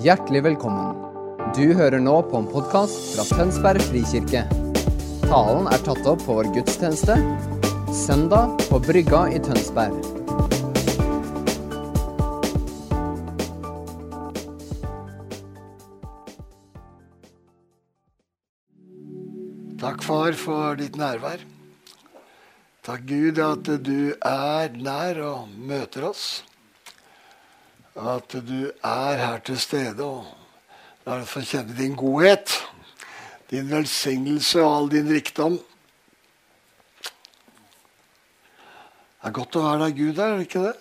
Hjertelig velkommen. Du hører nå på en podkast fra Tønsberg frikirke. Talen er tatt opp på vår gudstjeneste søndag på Brygga i Tønsberg. Takk, far, for ditt nærvær. Takk, Gud, at du er nær og møter oss. At du er her til stede og La oss få kjenne din godhet, din velsignelse og all din rikdom. Det er godt å være der Gud er det ikke det?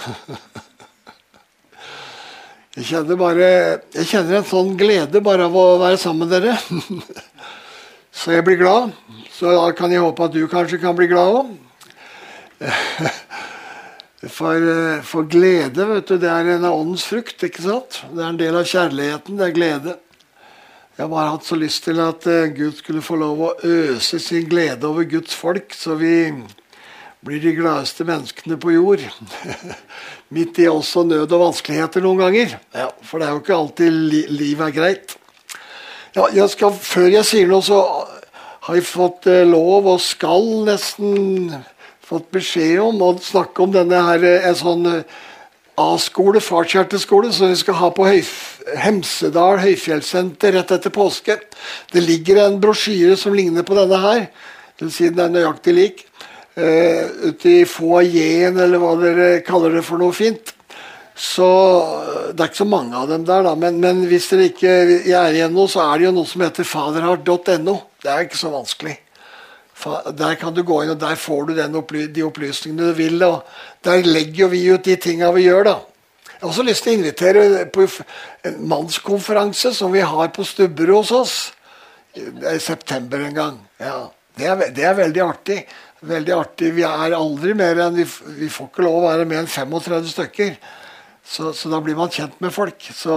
Jeg kjenner, bare, jeg kjenner en sånn glede bare av å være sammen med dere. Så jeg blir glad. Så da kan jeg håpe at du kanskje kan bli glad òg. For, for, glede, vet du, det er en av åndens frukt. ikke sant? Det er en del av kjærligheten. Det er glede. Jeg har bare hatt så lyst til at Gud skulle få lov å øse sin glede over Guds folk, så vi blir de gladeste menneskene på jord. Midt i også nød og vanskeligheter noen ganger. Ja, For det er jo ikke alltid li livet er greit. Ja, jeg skal, før jeg sier noe, så har jeg fått eh, lov og skal nesten fått beskjed om å snakke om denne her, en sånn A-skole, farskjerteskole, som vi skal ha på Høyf Hemsedal høyfjellssenter rett etter påske. Det ligger en brosjyre som ligner på denne her. til siden si den er nøyaktig lik. Uh, ute i foajeen, eller hva dere kaller det for noe fint. Så Det er ikke så mange av dem der, da. Men, men hvis dere ikke er igjen noe, så er det jo noe som heter faderhard.no. Det er ikke så vanskelig. Der kan du gå inn, og der får du opply de opplysningene du vil. og Der legger vi ut de tinga vi gjør. da. Jeg har også lyst til å invitere på en mannskonferanse som vi har på Stubberud hos oss. I september en gang. Ja, det er, det er, veldig artig. Veldig artig. Vi er aldri mer enn Vi, vi får ikke lov å være mer enn 35 stykker. Så, så, da blir man kjent med folk. Så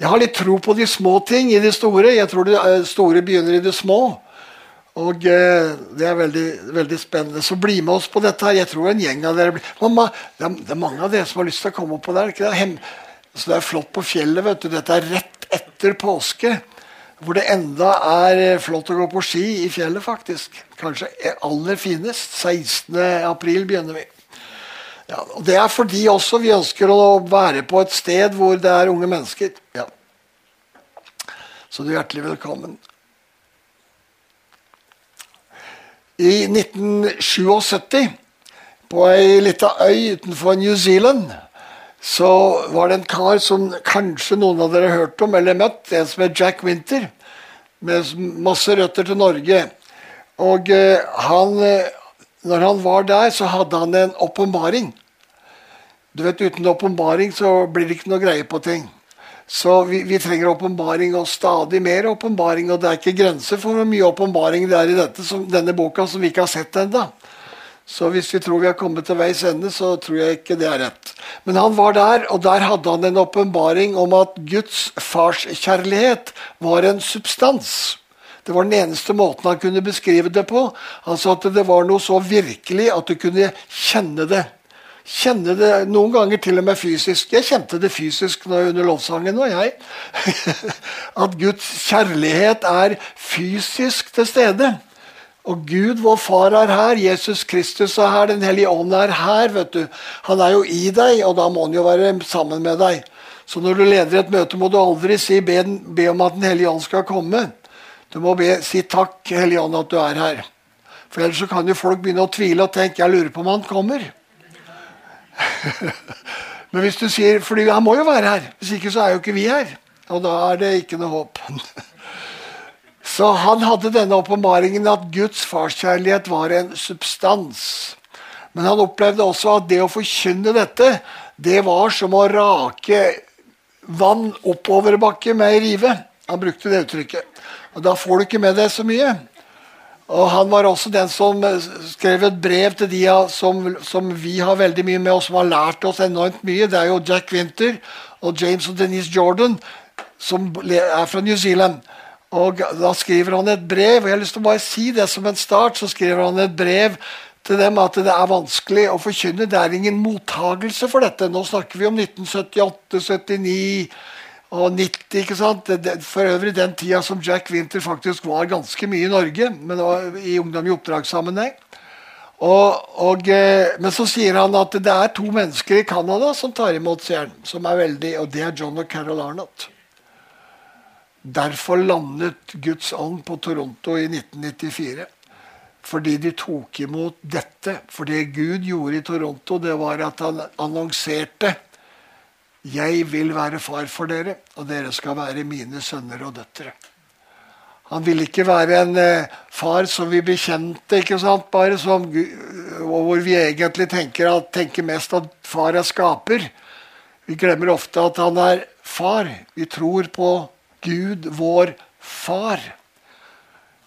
jeg har litt tro på de små ting i de store. Jeg tror de store begynner i det små. Og eh, det er veldig, veldig, spennende. Så bli med oss på dette. her. Jeg tror en gjeng av dere blir Mamma, det, er, det er mange av dere som har lyst til å komme opp på der. Det? Hem, så det er flott på fjellet. vet du. Dette er rett etter påske. Hvor det enda er eh, flott å gå på ski i fjellet, faktisk. Kanskje aller finest. 16. april begynner vi. Ja, og Det er fordi også vi ønsker å være på et sted hvor det er unge mennesker. Ja. Så du er hjertelig velkommen. I 1977, på ei lita øy utenfor New Zealand, så var det en kar som kanskje noen av dere har hørt om eller møtt. En som het Jack Winter, med masse røtter til Norge. Og eh, han, når han var der, så hadde han en åpenbaring. Du vet, Uten åpenbaring så blir det ikke noe greie på ting. Så vi, vi trenger åpenbaring, og stadig mer åpenbaring. Og det er ikke grenser for hvor mye åpenbaring det er i dette, som, denne boka som vi ikke har sett ennå. Så hvis vi tror vi har kommet til veis ende, så tror jeg ikke det er rett. Men han var der, og der hadde han en åpenbaring om at Guds farskjærlighet var en substans. Det var den eneste måten han kunne beskrive det på. Han sa at det var noe så virkelig at du kunne kjenne det kjenne det noen ganger til og med fysisk. Jeg kjente det fysisk under lovsangen og jeg. At Guds kjærlighet er fysisk til stede. Og Gud, vår far, er her. Jesus Kristus er her. Den hellige ånd er her. vet du. Han er jo i deg, og da må han jo være sammen med deg. Så når du leder et møte, må du aldri si, be, be om at Den hellige ånd skal komme. Du må be, si takk, Hellige ånd, at du er her. For ellers så kan jo folk begynne å tvile og tenke jeg lurer på om han kommer. Men hvis du sier For han må jo være her, hvis ikke så er jo ikke vi her. Og da er det ikke noe håp. Så han hadde denne åpenbaringen at Guds farskjærlighet var en substans. Men han opplevde også at det å forkynne dette, det var som å rake vann oppoverbakke med ei rive. Han brukte det uttrykket. Og Da får du ikke med deg så mye. Og Han var også den som eh, skrev et brev til de som, som, vi har veldig mye med, og som har lært oss enormt mye. Det er jo Jack Winter og James og Denise Jordan, som er fra New Zealand. Og Da skriver han et brev. og jeg har lyst til å bare si det som en start, så skriver han et brev til dem at det er vanskelig å forkynne. Det er ingen mottagelse for dette. Nå snakker vi om 1978, 79 og 90. ikke sant? For øvrig den tida som Jack Winter faktisk var ganske mye i Norge, men det var i Ungdom i oppdragssammenheng. Og, og, eh, men så sier han at det er to mennesker i Canada som tar imot, seeren. Som er veldig, og det er John og Carol Arnott. Derfor landet Guds ånd på Toronto i 1994. Fordi de tok imot dette. For det Gud gjorde i Toronto, det var at han annonserte jeg vil være far for dere, og dere skal være mine sønner og døtre. Han vil ikke være en eh, far som vi bekjente, ikke sant? bare som, hvor vi egentlig tenker, at, tenker mest at far er skaper. Vi glemmer ofte at han er far. Vi tror på Gud, vår far.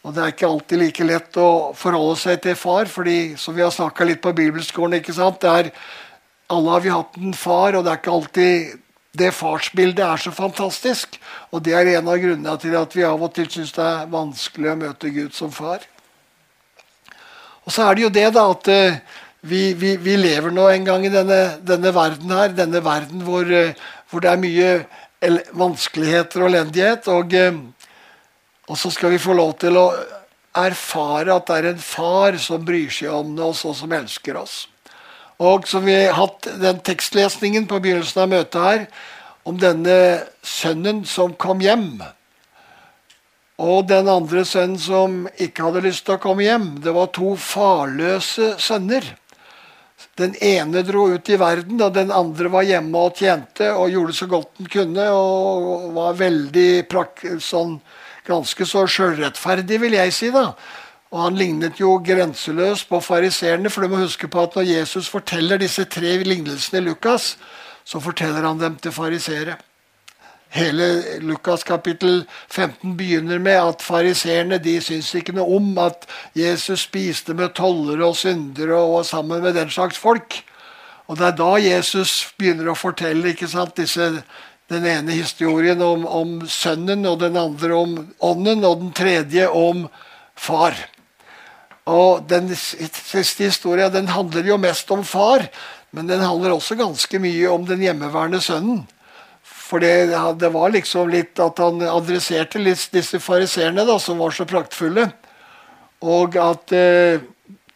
Og det er ikke alltid like lett å forholde seg til far, fordi som vi har snakka litt på bibelskolen ikke sant? Det er alle har vi hatt en far, og det er ikke alltid det farsbildet er så fantastisk. Og det er en av grunnene til at vi av og til syns det er vanskelig å møte Gud som far. Og så er det jo det da at uh, vi, vi, vi, lever nå en gang i denne, denne verden her. Denne verden hvor, uh, hvor det er mye vanskeligheter og elendighet. Og, uh, og så skal vi få lov til å erfare at det er en far som bryr seg om oss, og som elsker oss. Og som vi har hatt den tekstlesningen på begynnelsen av møtet her, om denne sønnen som kom hjem. Og den andre sønnen som ikke hadde lyst til å komme hjem. Det var to farløse sønner. Den ene dro ut i verden, og den andre var hjemme og tjente og gjorde så godt den kunne. Og var veldig sånn, ganske så sjølrettferdig, vil jeg si. da. Og Han lignet jo grenseløst på fariseerne. For du må huske på at når Jesus forteller disse tre lignelsene i Lukas, så forteller han dem til fariseere. Hele Lukas kapittel 15 begynner med at fariseerne de syns ikke noe om at Jesus spiste med tollere og syndere og var sammen med den slags folk. Og Det er da Jesus begynner å fortelle ikke sant, disse, den ene historien om, om sønnen, og den andre om ånden, og den tredje om far. Og Den siste historien den handler jo mest om far, men den handler også ganske mye om den hjemmeværende sønnen. For det, det var liksom litt at han adresserte litt disse fariseerne, som var så praktfulle. Og at eh,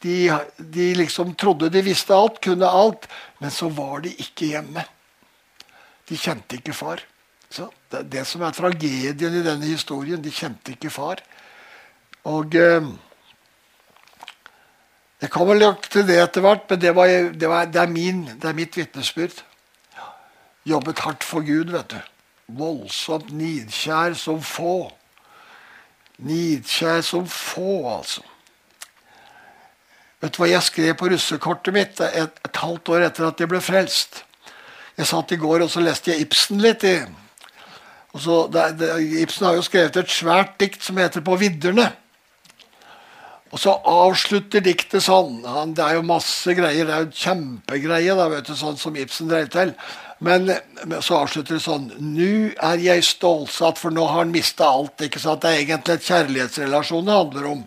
de, de, liksom trodde de visste alt, kunne alt, men så var de ikke hjemme. De kjente ikke far. Så det det som er tragedien i denne historien. De kjente ikke far. Og... Eh, jeg kommer nok til det etter hvert, men det, var, det, var, det, er min, det, er mitt vitnesbyrd. Jobbet hardt for Gud, vet du. Voldsomt nidkjær som få. Nidkjær som få, altså. Vet du hva jeg skrev på russekortet mitt et, et halvt år etter at jeg ble frelst? Jeg satt i går og så leste jeg Ibsen litt. i. Og så, Ibsen har jo skrevet et svært dikt som heter 'På vidderne'. Og så avslutter diktet sånn. Han, det er jo masse greier. Det er jo kjempegreie, da, vet du, sånn som Ibsen drev til. Men så avslutter det sånn Nå er jeg stålsatt, for nå har han mista alt. ikke sant? Det er egentlig et kjærlighetsrelasjon det handler om.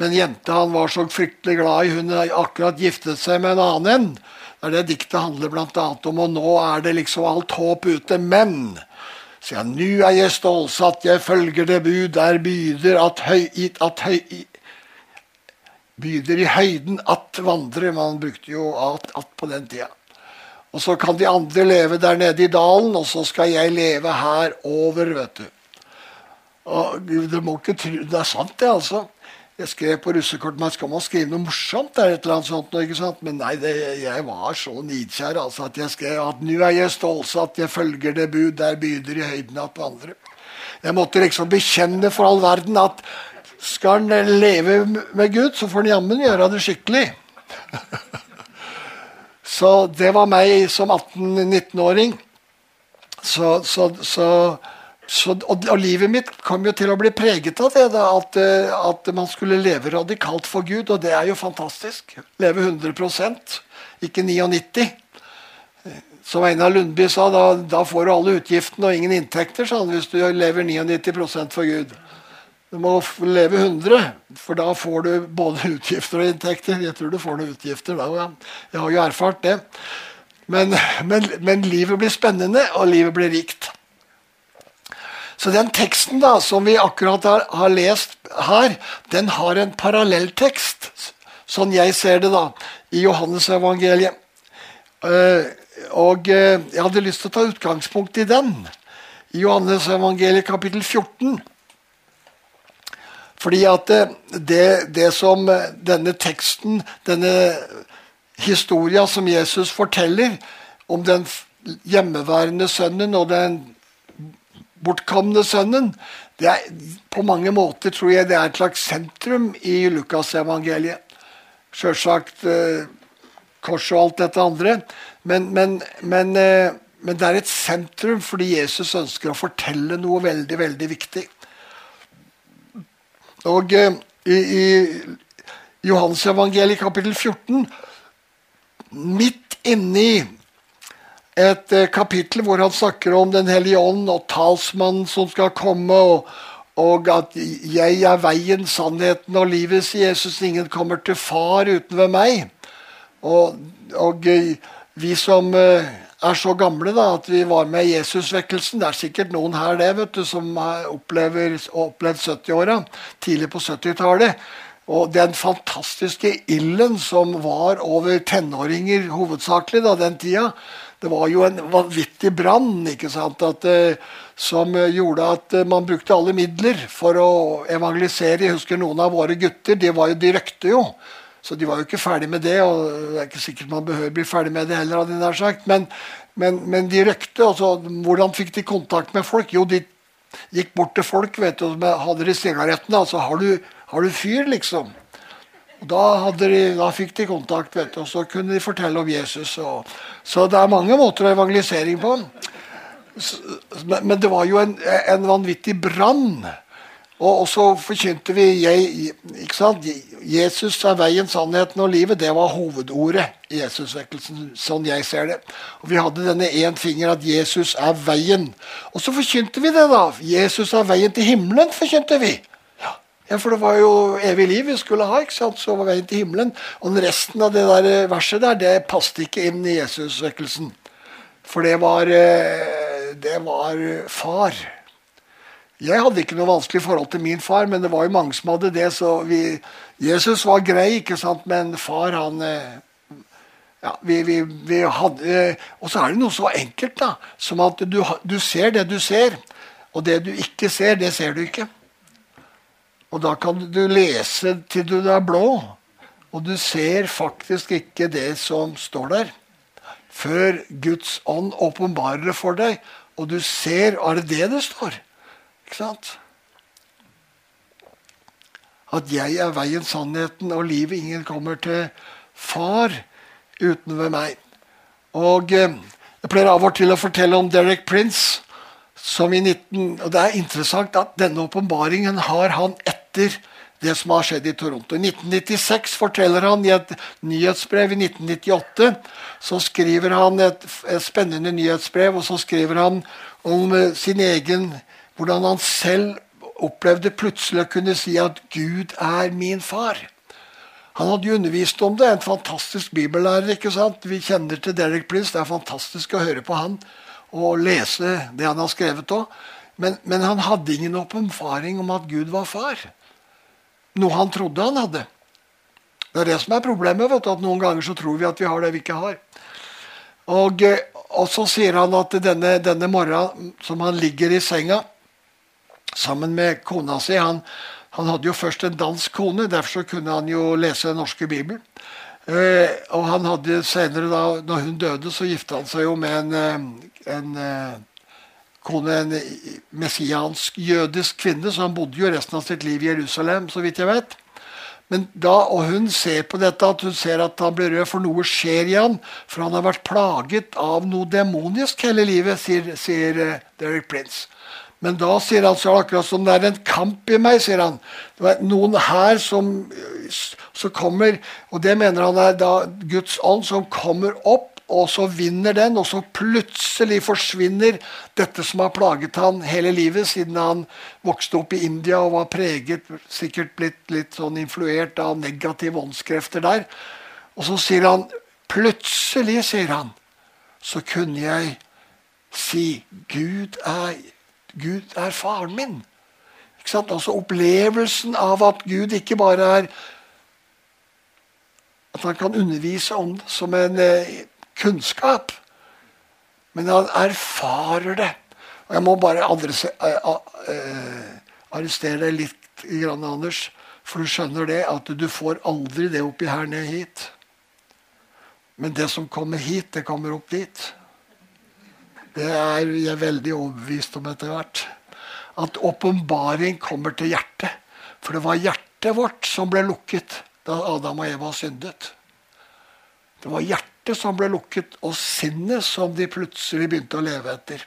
Men jenta han var så fryktelig glad i, hun har akkurat giftet seg med en annen en. Det er det diktet handler bl.a. om. Og nå er det liksom alt håp ute. Men sier han, nå er jeg stålsatt, jeg følger det bud der byder at høy, at høy, byder i høyden att vandre. Man brukte jo at, at på den tida. Og så kan de andre leve der nede i dalen, og så skal jeg leve her over, vet du. Og det, må ikke tro, det er sant, det, altså. Jeg skrev på russekortet meg skal man skrive noe morsomt. eller et eller annet sånt, ikke sant? Men nei, det, jeg var så nidkjær altså, at jeg skrev at nå er jeg stålsatt, jeg følger det bud der byder i høyden at vandre. Jeg måtte liksom bekjenne for all verden at skal han leve med Gud, så får han jammen gjøre det skikkelig. så det var meg som 18-19-åring. Så, så, så, og, og, livet mitt kom jo til å bli preget av det. Da, at, at, man skulle leve radikalt for Gud, og det er jo fantastisk. Leve 100% ikke 99 Som Einar Lundby sa, da, da får du alle utgiftene og ingen inntekter, sa han, hvis du lever 99% for Gud. Du må leve 100, for da får du både utgifter og inntekter. Jeg tror du får noen utgifter da. Jeg har jo erfart det. Men, men, men, livet blir spennende, og livet blir rikt. Så den teksten da, som vi akkurat har, har lest her, den har en parallelltekst, sånn jeg ser det, da, i Johannesevangeliet. Uh, og uh, jeg hadde lyst til å ta utgangspunkt i den. I Johannesevangeliet kapittel 14. Fordi at det, det, som denne teksten, denne historia som Jesus forteller om den hjemmeværende sønnen og den bortkomne sønnen, det er på mange måter tror jeg det er et slags sentrum i Lukasevangeliet. Sjølsagt eh, korset og alt dette andre. Men, men, men, eh, men, det er et sentrum fordi Jesus ønsker å fortelle noe veldig, veldig viktig. Og eh, i, i Johansevangeliet kapittel 14, midt inni et eh, kapittel hvor han snakker om Den hellige ånd og talsmannen som skal komme, og, og, at 'jeg er veien, sannheten og livet', sier Jesus. 'Ingen kommer til Far uten meg'. Og, og eh, vi som eh, er så gamle da, at vi var med Jesusvekkelsen. Det er sikkert noen her det, vet du, som opplever, opplevd 70-åra. Tidlig på 70-tallet. Og den fantastiske ilden som var over tenåringer hovedsakelig da, den tida. Det var jo en vanvittig brann ikke sant, uh, som gjorde at uh, man brukte alle midler for å evangelisere. Jeg husker noen av våre gutter. De, var jo, de røkte jo. Så de var jo ikke ferdig med det, og det er ikke sikkert man behøver bli ferdig med det heller. hadde de der sagt. Men, men, men de røkte. Altså, hvordan fikk de kontakt med folk? Jo, de gikk bort til folk vet du, som hadde de sigarettene. Altså, har du, har du fyr, liksom? Da, de, da, fikk de kontakt, vet du, og så kunne de fortelle om Jesus. Og, så det er mange måter å evangelisering på. Men det var jo en, en vanvittig brann og, så forkynte vi ikke sant? Jesus er veien, sannheten og livet. Det var hovedordet i Jesusvekkelsen, sånn jeg ser det. Og Vi hadde denne én finger at Jesus er veien. Og så forkynte vi det, da. Jesus er veien til himmelen, forkynte vi. Ja, For det var jo evig liv vi skulle ha. ikke sant? Så var veien til himmelen. Og resten av det der verset der, det passet ikke inn i Jesusvekkelsen. For det var, eh, det var far. Jeg hadde ikke noe vanskelig forhold til min far, men det var jo mange som hadde det. så vi, Jesus var grei, ikke sant, men far, han eh, ja, vi, vi, vi hadde, Og så er det noe så enkelt da, som at du, du ser det du ser, og det du ikke ser, det ser du ikke. Og da kan du lese til du er blå, og du ser faktisk ikke det som står der. Før Guds ånd åpenbarer det for deg, og du ser Er det det det står? Ikke sant? At jeg er veien, sannheten og livet. Ingen kommer til far uten ved meg. Og eh, Jeg pleier av og til å fortelle om Derek Prince. som i 19, og Det er interessant at denne åpenbaringen har han etter det som har skjedd i Toronto. I 1996 forteller han i et nyhetsbrev i 1998 så skriver han et, et spennende nyhetsbrev, og så skriver han om eh, sin egen hvordan han selv opplevde plutselig å kunne si at Gud er min far. Han hadde jo undervist om det. En fantastisk bibellærer. ikke sant? Vi kjenner til Derek Prince. Det er fantastisk å høre på han og lese det han har skrevet òg. Men, men, han hadde ingen åpenbaring om at Gud var far. Noe han trodde han hadde. Det er det som er problemet. vet du, at Noen ganger så tror vi at vi har det vi ikke har. Og, eh, og så sier han at denne, denne morgenen som han ligger i senga sammen med kona si. Han, han, hadde jo først en dansk kone, derfor så kunne han jo lese den norske bibelen. Eh, og han hadde senere, da når hun døde, så gifta han seg jo med en, eh, en eh, kone, en messiansk jødisk kvinne, så han bodde jo resten av sitt liv i Jerusalem, så vidt jeg vet. Men da, Og hun ser på dette, at hun ser at han blir rød, for noe skjer i han. For han har vært plaget av noe demonisk hele livet, sier, sier Derek Prince. Men da sier han så akkurat som det er en kamp i meg, sier han. Det er noen her som, som kommer Og det mener han er da Guds ånd som kommer opp og så vinner den, og så plutselig forsvinner dette som har plaget han hele livet siden han vokste opp i India og var preget, sikkert blitt litt sånn influert av negative åndskrefter der. Og så sier han Plutselig, sier han, så kunne jeg si Gud er, Gud er faren min. Ikke sant? Altså Opplevelsen av at Gud ikke bare er At han kan undervise om det som en eh, kunnskap, men han erfarer det. Og Jeg må bare adresse, uh, uh, arrestere deg litt, grann, Anders, for du skjønner det at du får aldri det oppi her ned hit. Men det som kommer hit, det kommer opp dit. Det er jeg veldig overbevist om etter hvert. At åpenbaring kommer til hjertet. For det var hjertet vårt som ble lukket da Adam og Eva syndet. Det var hjertet som ble lukket, og sinnet som de plutselig begynte å leve etter.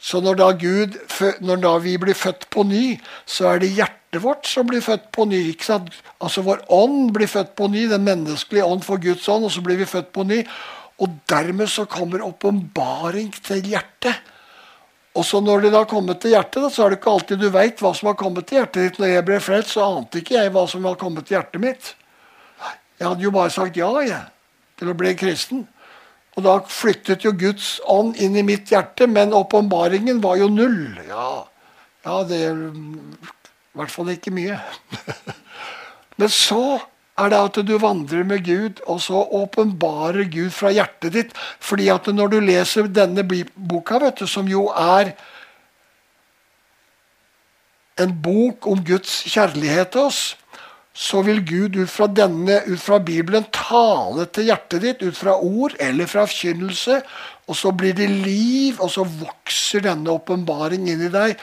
Så når da, Gud, når da vi blir født på ny, så er det hjertet vårt som blir født på ny. Altså Vår ånd blir født på ny, den menneskelige ånd for Guds ånd, og så blir vi født på ny. Og dermed så kommer åpenbaring til hjertet. Og så når det da har kommet til hjertet, så er det ikke alltid du veit hva som har kommet til hjertet ditt. Når jeg ble frelst, så ante ikke jeg hva som har kommet til hjertet mitt. Jeg hadde jo bare sagt ja jeg, til å bli kristen. Og da flyttet jo Guds ånd inn i mitt hjerte, men åpenbaringen var jo null. Ja, ja det I hvert fall ikke mye. men så er det at du vandrer med Gud, og så åpenbarer Gud fra hjertet ditt. Fordi at når du leser denne boka, vet du, som jo er en bok om Guds kjærlighet til oss, så vil Gud ut fra, denne, ut fra Bibelen tale til hjertet ditt ut fra ord eller fra forkynnelse. Og så blir det liv, og så vokser denne åpenbaring inn i deg.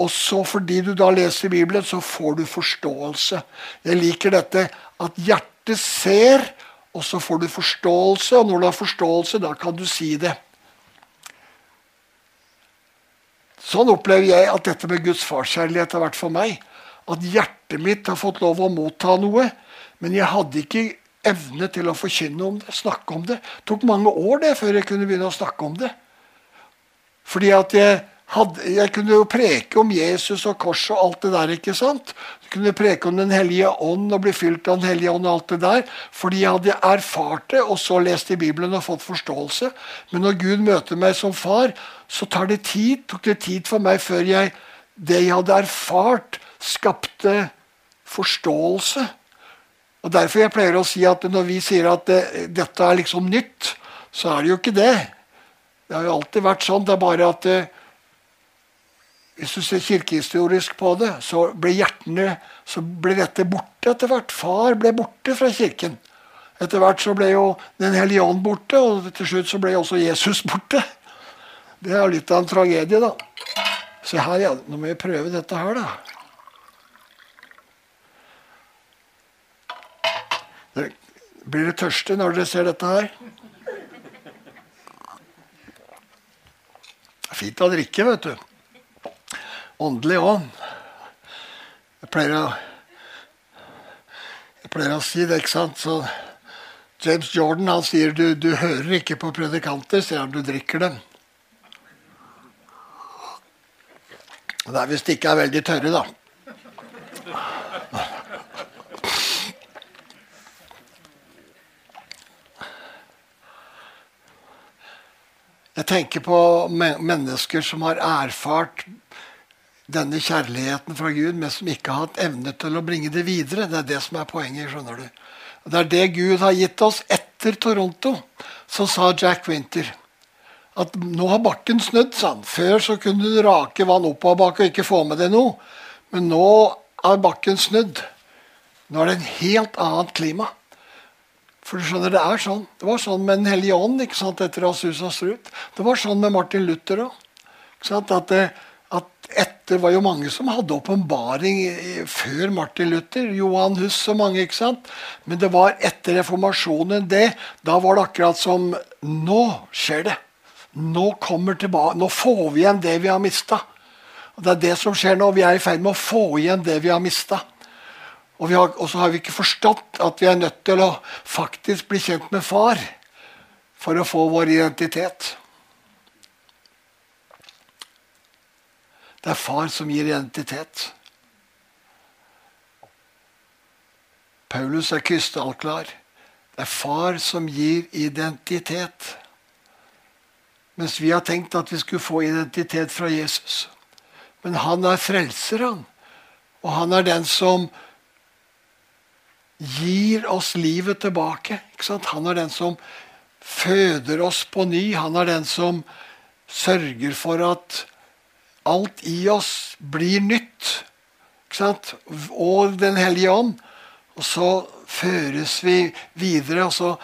Og så fordi du da leser Bibelen, så får du forståelse. Jeg liker dette at hjertet ser, og så får du forståelse. Og når du har forståelse, da kan du si det. Sånn opplever jeg at dette med Guds farskjærlighet har vært for meg at hjertet mitt har fått lov å motta noe, men jeg hadde ikke evne til å forkynne om det, snakke om det. Det tok mange år det før jeg kunne begynne å snakke om det. Fordi at jeg, hadde, jeg kunne jo preke om Jesus og korset og alt det der. ikke sant? Jeg kunne preke om Den hellige ånd og bli fylt av Den hellige ånd og alt det der. Fordi jeg hadde erfart det og så lest i Bibelen og fått forståelse. Men når Gud møter meg som far, så tar det tid, tok det tid for meg før jeg det jeg hadde erfart, skapte forståelse. Og Derfor jeg pleier å si at når vi sier at det, dette er liksom nytt, så er det jo ikke det. Det har jo alltid vært sånn. Det er bare at det, eh, hvis du ser kirkehistorisk på det, så ble hjertene så ble dette borte etter hvert. Far ble borte fra kirken. Etter hvert så ble jo Den hellige ånd borte, og til slutt så ble også Jesus borte. Det er litt av en tragedie, da. Se her, ja. Nå må vi prøve dette her, da. Blir dere tørste når dere ser dette her? Det er fint å drikke, vet du. Åndelig òg. Jeg pleier å jeg pleier å si det, ikke sant? Så James Jordan han sier du, du hører ikke på predikanter, sier han. Du drikker dem. Det er hvis de ikke er veldig tørre, da. Jeg tenker på mennesker som har erfart denne kjærligheten fra Gud, men som ikke har hatt evne til å bringe det videre. Det er det som er poenget. skjønner du. Og Det er det Gud har gitt oss etter Toronto. Så sa Jack Winter at nå har bakken snudd. han. Før så kunne du rake vann oppoverbakke og ikke få med deg noe. Men nå er bakken snudd. Nå er det en helt annet klima. For du skjønner, Det er sånn. Det var sånn med Den hellige ånd ikke sant, etter Asus og Strut. Det var sånn med Martin Luther òg. At, det, at etter var jo mange som hadde åpenbaring før Martin Luther. Johan Huss og mange. ikke sant? Men det var etter reformasjonen det. Da var det akkurat som Nå skjer det. Nå kommer tilbake, nå får vi igjen det vi har mista. Det er det som skjer nå. Vi er i ferd med å få igjen det vi har mista. Og, har, så har vi ikke forstått at vi er nødt til å faktisk bli kjent med far. for å få vår identitet. Det er far som gir identitet. Paulus er krystallklar. Det er far som gir identitet. Mens vi har tenkt at vi skulle få identitet fra Jesus. Men han er frelser, han. Og han er den som gir oss livet tilbake. Han er den som føder oss på ny. Han er den som sørger for at alt i oss blir nytt. Og Den hellige ånd. Og så føres vi videre. Og så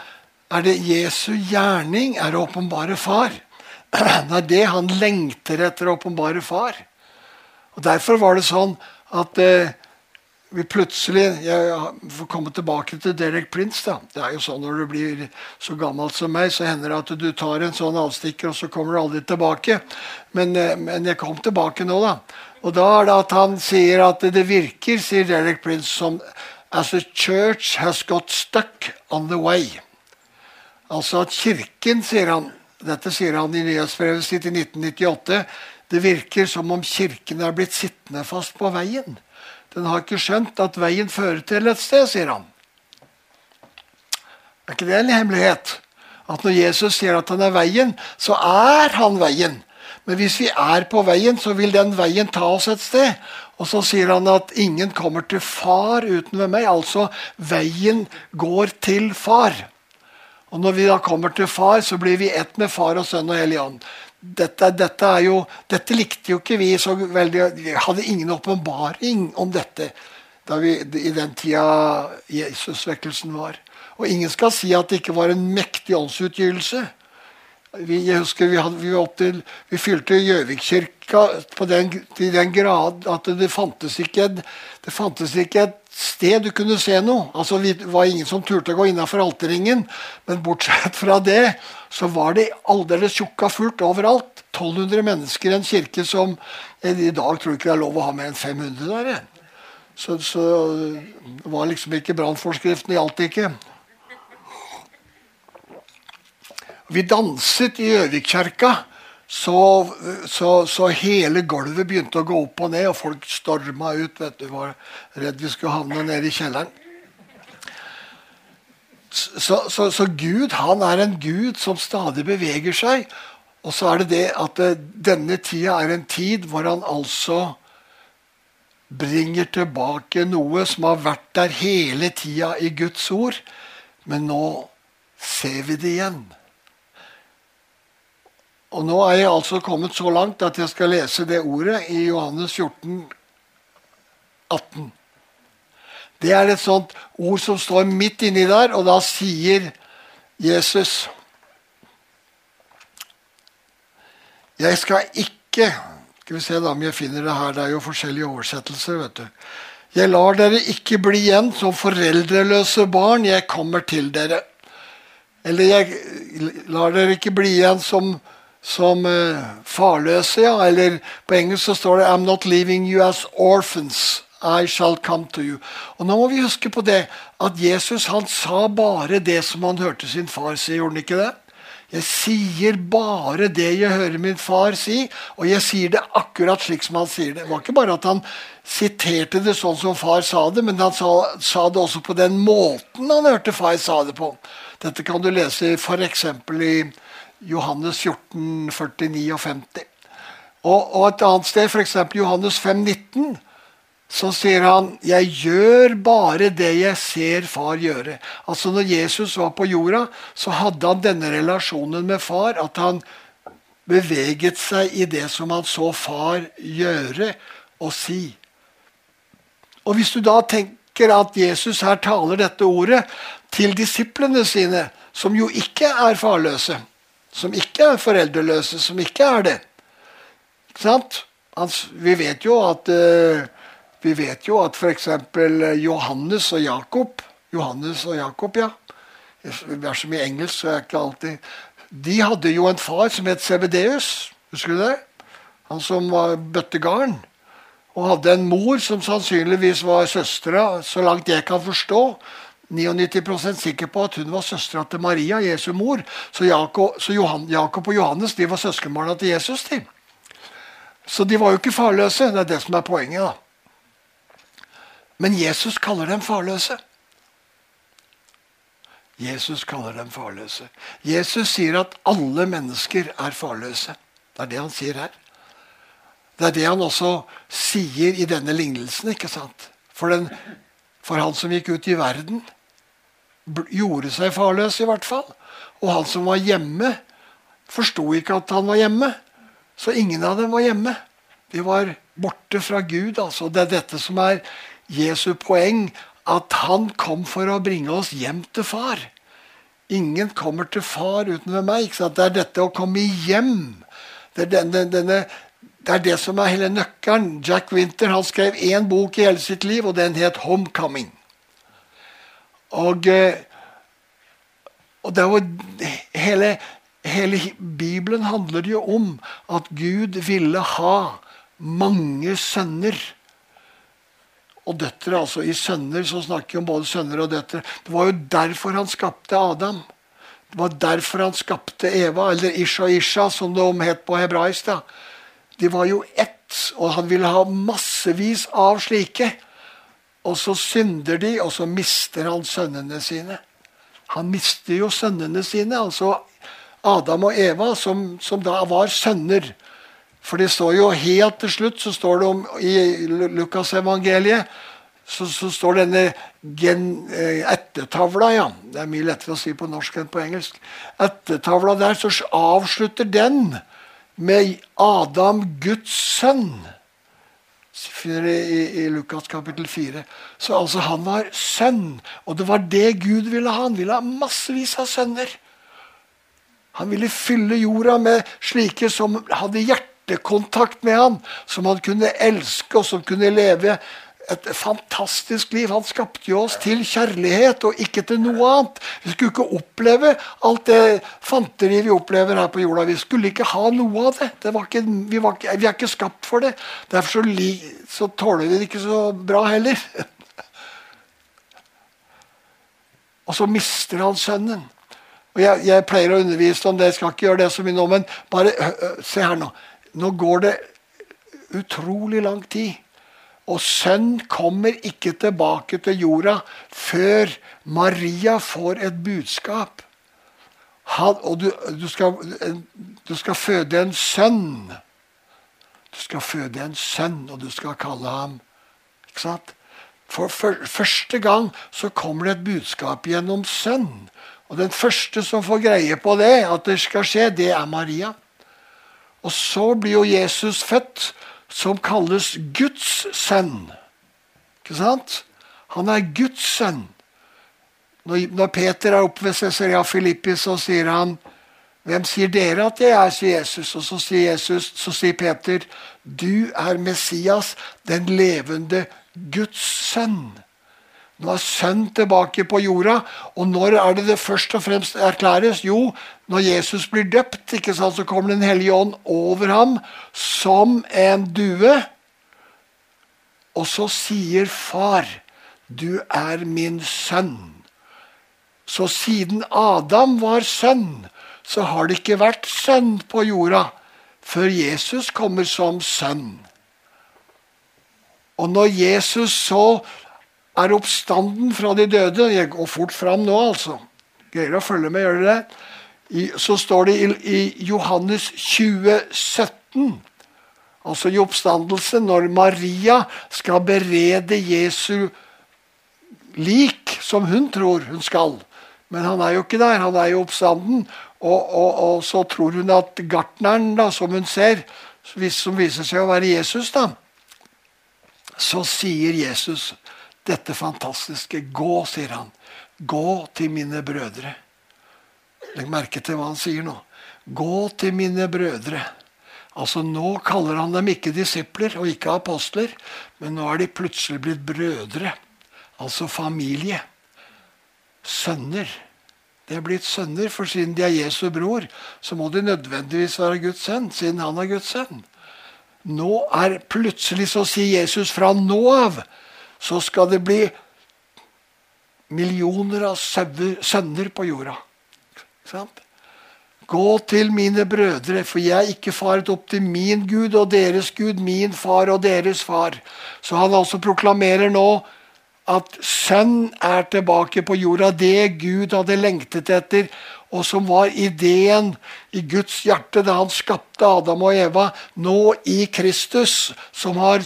er det Jesu gjerning er åpenbare Far. Det er det han lengter etter åpenbare Far. Og Derfor var det sånn at eh, vi plutselig Jeg får komme tilbake til Derek Prince. da. Det er jo sånn Når du blir så gammel som meg, så hender det at du tar en sånn avstikker, og så kommer du aldri tilbake. Men, eh, men jeg kom tilbake nå, da. Og da er det at han sier at det virker, sier Derek Prince, som As a church has got stuck on the way. Altså at Kirken, sier han Dette sier han i nyhetsbrevet sitt i 1998. Det virker som om Kirken er blitt sittende fast på veien. Den har ikke skjønt at veien fører til et sted, sier han. Er ikke det en hemmelighet? At når Jesus sier at han er veien, så er han veien. Men hvis vi er på veien, så vil den veien ta oss et sted. Og så sier han at ingen kommer til far uten ved meg. Altså veien går til far. Og når vi da kommer til far, så blir vi ett med far og sønn og hellig ånd dette, dette, jo, dette, likte jo ikke vi så veldig Vi hadde ingen åpenbaring om dette vi, i den tida Jesusvekkelsen var. Og ingen skal si at det ikke var en mektig åndsutgytelse. Vi, jeg husker vi, hadde, vi, til, vi fylte Gjøvikkirka til den grad at det fantes ikke, det fantes ikke et sted du kunne se noe. Altså, Det var ingen som turte å gå innafor alterringen. Men bortsett fra det så var det aldeles tjukka fullt overalt. 1200 mennesker i en kirke som I dag tror jeg ikke det er lov å ha mer enn 500 der. Så, så det var liksom ikke brannforskriften gjaldt ikke. Vi danset i Gjøvikkjerka så, så, så, hele gulvet begynte å gå opp og ned, og folk storma ut. vet du, Var redd vi skulle havne nede i kjelleren. Så, så, Gud han er en gud som stadig beveger seg. Og så er det det at eh, denne tida er en tid hvor han altså bringer tilbake noe som har vært der hele tida i Guds ord. Men nå ser vi det igjen. Og nå er jeg altså kommet så langt at jeg skal lese det ordet i Johannes 14, 18. Det er et sånt ord som står midt inni der, og da sier Jesus Jeg skal ikke Skal vi se da om jeg finner det her. Det er jo forskjellige oversettelser. vet du. Jeg lar dere ikke bli igjen som foreldreløse barn. Jeg kommer til dere. Eller jeg lar dere ikke bli igjen som som uh, farløse. Ja. Eller på engelsk så står det 'I'm not leaving you as orphans'. I shall come to you. Og Nå må vi huske på det at Jesus han sa bare det som han hørte sin far si. Gjorde han ikke det? Jeg sier bare det jeg hører min far si, og jeg sier det akkurat slik som han sier det. Det var ikke bare at han siterte det sånn som far sa det, men han sa, sa det også på den måten han hørte far sa det på. Dette kan du lese f.eks. i Johannes 14, 49 og 50. Og, og et annet sted, f.eks. Johannes 5, 19, så sier han 'Jeg gjør bare det jeg ser far gjøre'. Altså Når Jesus var på jorda, så hadde han denne relasjonen med far. At han beveget seg i det som han så far gjøre og si. Og Hvis du da tenker at Jesus her taler dette ordet til disiplene sine, som jo ikke er farløse, som ikke er foreldreløse, som ikke er det. Ikke sant? Altså, vi vet jo at uh, vi vet jo at f.eks. Johannes og Jakob Johannes og Jakob, ja. Det er så mye engelsk, så jeg ikke alltid De hadde jo en far som het Sebedeus. Husker du det? Han som var bøttegarn. Og hadde en mor som sannsynligvis var søstera, så langt jeg kan forstå. 99 sikker på at hun var søstera til Maria, Jesu mor. Så Jakob, så Johan, Jakob og Johannes de var søskenbarna til Jesus. De. Så de var jo ikke farløse. Det er det som er poenget. da. Men Jesus kaller dem farløse. Jesus kaller dem farløse. Jesus sier at alle mennesker er farløse. Det er det han sier her. Det er det han også sier i denne lignelsen. ikke sant? For, den, for han som gikk ut i verden, gjorde seg farløs, i hvert fall. Og han som var hjemme, forsto ikke at han var hjemme. Så ingen av dem var hjemme. De var borte fra Gud. altså. Det er dette som er Jesu poeng. At han kom for å bringe oss hjem til far. Ingen kommer til far uten ved meg. Det er dette å komme hjem. Det er, denne, denne, det er, det som er hele nøkkelen. Jack Winter han skrev én bok i hele sitt liv, og den het 'Homecoming'. Og, eh, og det var hele, hele Bibelen handler jo om at Gud ville ha mange sønner og døtre. altså I sønner så snakker vi om både sønner og døtre. Det var jo derfor han skapte Adam. Det var derfor han skapte Eva, eller Isha Isha, som det het på hebraisk. da. De var jo ett, og han ville ha massevis av slike. Og så synder de, og så mister han sønnene sine. Han mister jo sønnene sine, altså Adam og Eva, som, som da var sønner. For det står jo helt til slutt så står det om i Lukasevangeliet så, så står denne gen, eh, ettertavla, ja. Det er mye lettere å si på norsk enn på engelsk. Ettertavla der, så avslutter den med Adam, Guds sønn. Finner det i, i Lukas kapittel 4. Så altså, han var sønn. Og det var det Gud ville ha. Han ville ha massevis av sønner. Han ville fylle jorda med slike som hadde hjertekontakt med han, som han kunne elske, og som kunne leve et fantastisk liv. Han skapte jo oss til kjærlighet og ikke til noe annet. Vi skulle ikke oppleve alt det fanteriet vi opplever her på jorda. Vi skulle ikke ha noe av det. det ikke, vi, var vi, er ikke skapt for det. Derfor så, så tåler vi det ikke så bra heller. og så mister han sønnen. Og jeg, jeg, pleier å undervise om det, jeg skal ikke gjøre det så mye nå, men bare se her nå. Nå går det utrolig lang tid. Og sønn kommer ikke tilbake til jorda før Maria får et budskap. Han, og du, du, skal, du, skal, føde en sønn. Du skal føde en sønn, og du skal kalle ham Ikke sant? For, for første gang så kommer det et budskap gjennom sønn. Og den første som får greie på det, at det skal skje, det er Maria. Og så blir jo Jesus født, som kalles Guds sønn. Ikke sant? Han er Guds sønn. Når, Peter er oppe ved Cesarea Filippi, så sier han hvem sier dere at jeg er, sier Jesus. Og så sier, Jesus, så sier Peter, du er Messias, den levende Guds sønn. Nå er sønn tilbake på jorda. Og når er det det først og fremst erklæres? Jo, når Jesus blir døpt, ikke sant, så kommer Den hellige ånd over ham som en due. Og så sier far, 'Du er min sønn'. Så siden Adam var sønn, så har det ikke vært sønn på jorda før Jesus kommer som sønn. Og når Jesus så er oppstanden fra de døde. Jeg går fort fram nå, altså. Greier å følge med, gjør dere det? I, så står det i, i Johannes 20, 17, altså i oppstandelse, når Maria skal berede Jesu lik, som hun tror hun skal. Men han er jo ikke der, han er i oppstanden. Og, og, og så tror hun at gartneren, da, som hun ser, som viser seg å være Jesus, da, så sier Jesus dette fantastiske. Gå, sier han. Gå til mine brødre. Legg merke til hva han sier nå. Gå til mine brødre. Altså Nå kaller han dem ikke disipler og ikke apostler, men nå er de plutselig blitt brødre. Altså familie. Sønner. De er blitt sønner, for siden de er Jesu bror, så må de nødvendigvis være Guds sønn, siden han er Guds sønn. Nå er plutselig, så sier Jesus fra nå av, så skal det bli millioner av sønner på jorda. Gå til mine brødre, for jeg er ikke faret opp til min Gud og deres Gud, min far og deres far. Så han altså proklamerer nå at sønn er tilbake på jorda. Det Gud hadde lengtet etter, og som var ideen i Guds hjerte da han skapte Adam og Eva, nå i Kristus, som har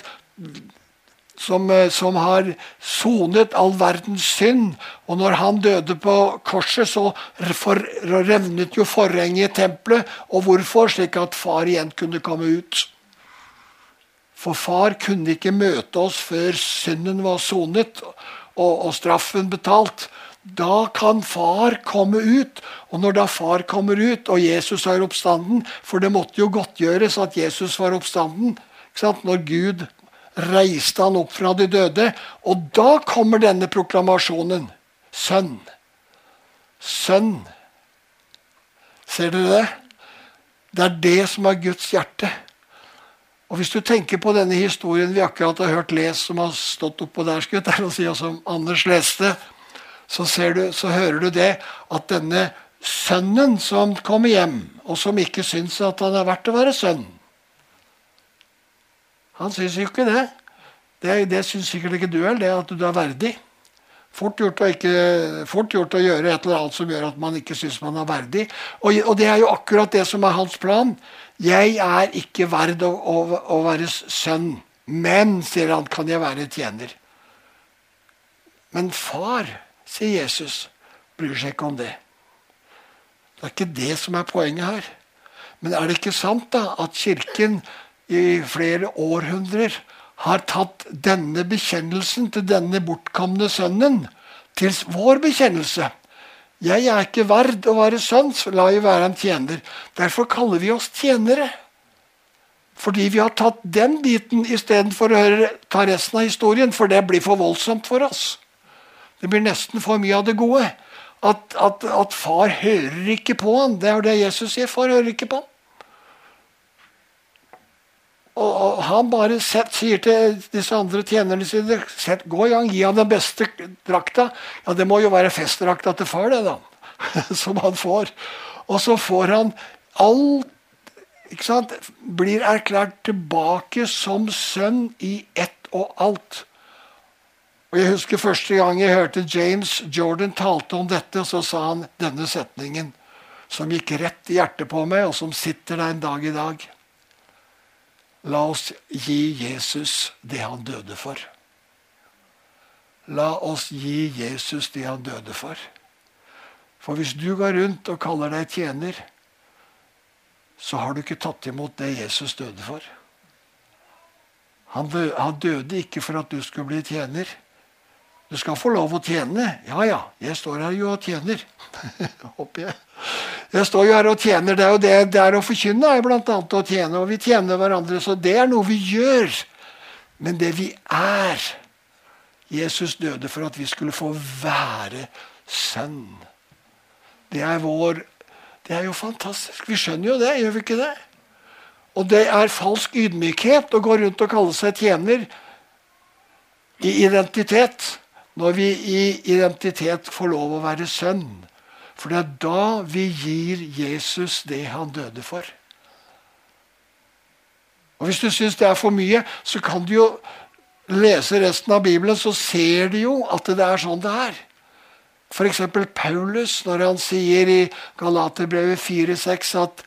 som, eh, som, har sonet all verdens synd. Og når han døde på korset, så for, revnet jo forhenget i tempelet. Og hvorfor? Slik at far igjen kunne komme ut. For far kunne ikke møte oss før synden var sonet og, og straffen betalt. Da kan far komme ut. Og når da far kommer ut, og Jesus er oppstanden For det måtte jo godtgjøres at Jesus var oppstanden. Når Gud reiste han opp fra de døde. Og da kommer denne proklamasjonen. Sønn. Sønn. Ser dere det? Det er det som er Guds hjerte. Og Hvis du tenker på denne historien vi akkurat har hørt lest, som har stått oppå der, skutt, der og, som Anders leste, så, du, så hører du det at denne sønnen som kommer hjem, og som ikke syns at han er verdt å være sønn han syns jo ikke det. Det, det syns sikkert ikke du heller, det at du er verdig. Fort gjort, ikke, fort gjort, å gjøre et eller annet som gjør at man ikke syns man er verdig. Og, og, det er jo akkurat det som er hans plan. Jeg er ikke verd å, å, å være sønn. Men, sier han, kan jeg være tjener. Men far, sier Jesus, bryr seg ikke om det. Det er ikke det som er poenget her. Men er det ikke sant da at Kirken i flere århundrer har tatt denne bekjennelsen til denne bortkomne sønnen til vår bekjennelse. Jeg er ikke verd å være sønn, så la jeg være en tjener. Derfor kaller vi oss tjenere. Fordi vi har tatt den biten istedenfor å høre, ta resten av historien, for det blir for voldsomt for oss. Det blir nesten for mye av det gode. At, at, at far hører ikke på han. Det er det Jesus sier. Far hører ikke på han. Og, han bare set, sier til disse andre tjenerne sine set, Gå i gang, gi ham den beste drakta. Ja, det må jo være festdrakta til far, det, da. Som han får. Og så får han alt ikke sant? Blir erklært tilbake som sønn i ett og alt. Og Jeg husker første gang jeg hørte James Jordan talte om dette, så sa han denne setningen som gikk rett i hjertet på meg, og som sitter der en dag i dag. La oss gi Jesus det han døde for. La oss gi Jesus det han døde for. For hvis du går rundt og kaller deg tjener, så har du ikke tatt imot det Jesus døde for. Han døde, ikke for at du skulle bli tjener. Du skal få lov å tjene. Ja, ja, jeg står her jo og tjener. Håper jeg. Jeg står jo her og tjener. Er jo det, det er å forkynne er annet å tjene. Og vi tjener hverandre, så det er noe vi gjør. Men det vi er Jesus døde for at vi skulle få være sønn. Det er vår Det er jo fantastisk. Vi skjønner jo det, gjør vi ikke det? Og det er falsk ydmykhet å gå rundt og kalle seg tjener i identitet. Når vi i identitet får lov å være sønn. For det er da vi gir Jesus det han døde for. Og Hvis du syns det er for mye, så kan du jo lese resten av Bibelen, så ser du jo at det er sånn det er. F.eks. Paulus, når han sier i Galaterbrevet 4,6 at